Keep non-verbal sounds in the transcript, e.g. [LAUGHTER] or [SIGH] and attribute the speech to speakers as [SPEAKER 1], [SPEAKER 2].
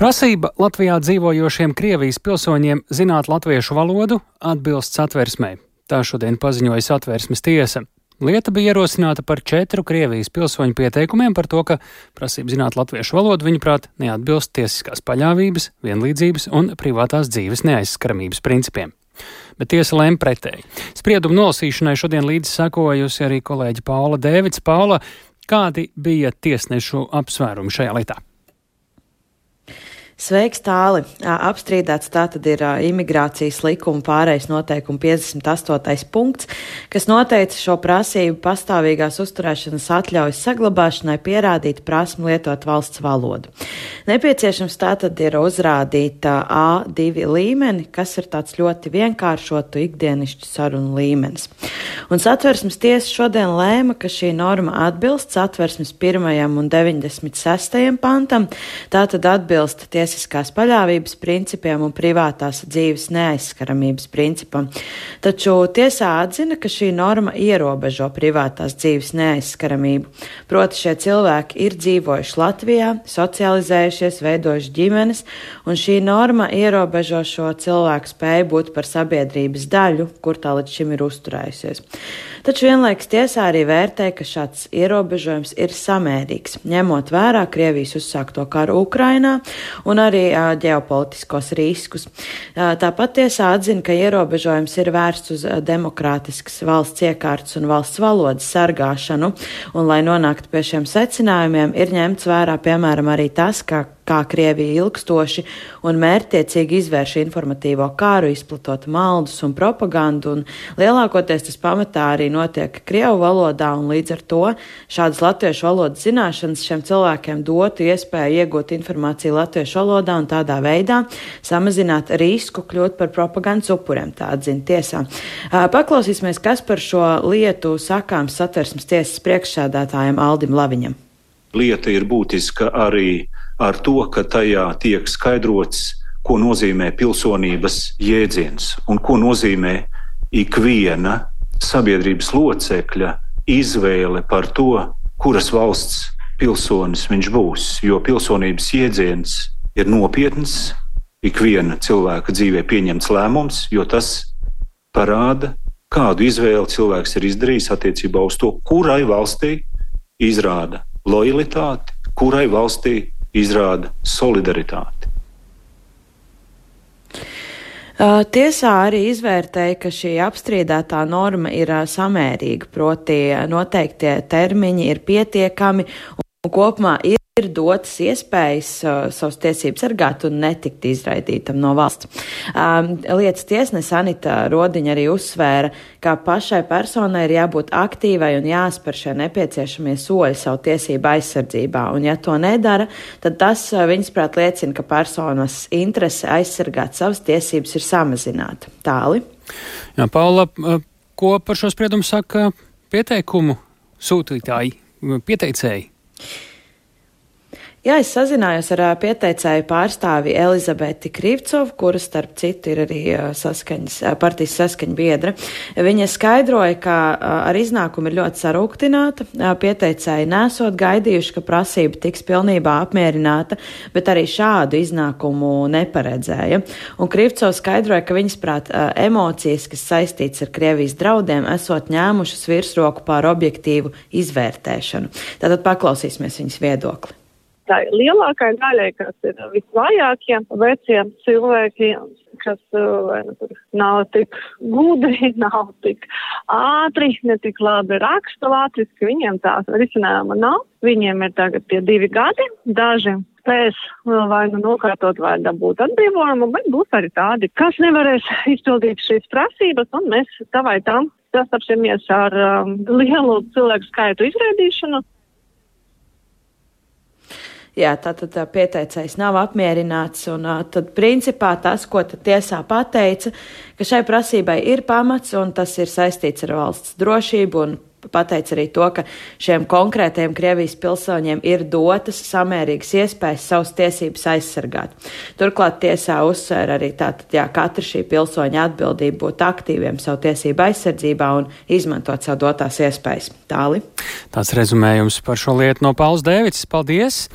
[SPEAKER 1] Prasība Latvijā dzīvojošiem Krievijas pilsoņiem zināt latviešu valodu atbilst satversmē. Tā šodien paziņoja satversmes tiesa. Lieta bija ierosināta par četru Krievijas pilsoņu pieteikumiem par to, ka prasība zināt latviešu valodu, viņuprāt, neatbilst tiesiskās paļāvības, vienlīdzības un privātās dzīves neaizskaramības principiem. Bet tiesa lēma pretēji. Spriedumu nolasīšanai šodien līdzi sekojusi arī kolēģi Paula Dēvids. Paula, kādi bija tiesnešu apsvērumi šajā lietā?
[SPEAKER 2] Sveiks, tāli. Apstrīdēts tātad ir imigrācijas likuma pārējais noteikuma 58. punkts, kas noteica šo prasību pastāvīgās uzturēšanas atļaujas saglabāšanai pierādīt prasmu lietot valsts valodu. Nepieciešams tātad ir uzrādīt A2 līmeni, kas ir tāds ļoti vienkāršotu ikdienišķu sarunu līmenis. Un satversmes tiesa šodien lēma, ka šī norma atbilst satversmes 1. un 96. pantam, tātad atbilst tiesības tiesiskās paļāvības principiem un privātās dzīves neaizskaramības principam. Taču tiesā atzina, ka šī norma ierobežo privātās dzīves neaizskaramību. Proti šie cilvēki ir dzīvojuši Latvijā, socializējušies, veidojuši ģimenes, un šī norma ierobežo šo cilvēku spēju būt par sabiedrības daļu, kur tā līdz šim ir uzturējusies. Taču vienlaiks tiesā arī vērtē, ka šāds ierobežojums ir samērīgs, ņemot vērā Krievijas uzsākto karu Ukrainā un arī uh, ģeopolitiskos riskus. Uh, tāpat tiesā atzina, ka ierobežojums ir vērsts uz demokrātiskas valsts iekārtas un valsts valodas sargāšanu, un lai nonāktu pie šiem secinājumiem, ir ņemts vērā piemēram arī tas, ka kā Krievija ilgstoši un mērķtiecīgi izvērš informatīvo kāru, izplatot maldus un propagandu, un lielākoties tas pamatā arī notiek Krievu valodā, un līdz ar to šādas latviešu valodas zināšanas šiem cilvēkiem dotu iespēju iegūt informāciju latviešu valodā un tādā veidā samazināt risku kļūt par propagandas upuriem, tā atzina tiesā. Paklausīsimies, kas par šo lietu sakāms satversmes tiesas priekšsēdētājiem Aldim Laviņam.
[SPEAKER 3] Lieta ir būtiska arī ar to, ka tajā tiek skaidrots, ko nozīmē pilsonības jēdziens un ko nozīmē ikviena sabiedrības locekļa izvēle par to, kuras valsts pilsonis viņš būs. Jo pilsonības jēdziens ir nopietns, ikviena cilvēka dzīvē pieņemts lēmums, jo tas parāda, kādu izvēli cilvēks ir izdarījis attiecībā uz to, kurai valstī izrāda lojalitāti, kurai valstī izrāda solidaritāti.
[SPEAKER 2] Tiesā arī izvērtēja, ka šī apstrīdētā norma ir samērīga, proti noteiktie termiņi ir pietiekami un kopumā ir ir dotas iespējas uh, savas tiesības sargāt un netikt izraidītam no valsts. Um, lietas tiesnese Anita Rodiņa arī uzsvēra, ka pašai personai ir jābūt aktīvai un jāspēr šie nepieciešamie soļi savu tiesību aizsardzībā, un ja to nedara, tad tas uh, viņas prāt liecina, ka personas interese aizsargāt savas tiesības ir samazināta. Tāli.
[SPEAKER 1] Jā, Paula, uh, ko par šo spriedumu saka pieteikumu sūtītāji, pieteicēji?
[SPEAKER 2] Jā, es sazinājos ar pieteicēju pārstāvi Elizabeti Krivcovu, kura starp citu ir arī saskaņas, partijas saskaņa biedra. Viņa skaidroja, ka ar iznākumu ir ļoti sarūktināta. Pieteicēji nesot gaidījuši, ka prasība tiks pilnībā apmierināta, bet arī šādu iznākumu neparedzēja. Un Krivcovs skaidroja, ka viņas prāt emocijas, kas saistīts ar Krievijas draudiem, esot ņēmušas virsroku pār objektīvu izvērtēšanu. Tātad paklausīsimies viņas viedokli
[SPEAKER 4] tai lielākai daļai, kas ir visvājākie, veciem cilvēkiem, kas uh, nu, nav tik gudri, [LAUGHS] nav tik ātri, ne tik labi raksta latviski, viņiem tās risinājuma nav. Viņiem ir tagad tie divi gadi, daži spēs vai nu nokārtot vai dabūt atbrīvojumu, bet būs arī tādi, kas nevarēs izpildīt šīs prasības, un mēs tā vai tam sastapsimies ar um, lielu cilvēku skaitu izrēdīšanu.
[SPEAKER 2] Jā, tā, pieteicējs nav apmierināts, un tad principā tas, ko tiesā pateica, ka šai prasībai ir pamats, un tas ir saistīts ar valsts drošību un pateica arī to, ka šiem konkrētajiem Krievijas pilsoņiem ir dotas samērīgas iespējas savas tiesības aizsargāt. Turklāt tiesā uzsver arī tātad, jā, katra šī pilsoņa atbildība būt aktīviem savu tiesību aizsardzībā un izmantot savu dotās iespējas. Tāli.
[SPEAKER 1] Tāds rezumējums par šo lietu no Pauls Dēvids. Paldies!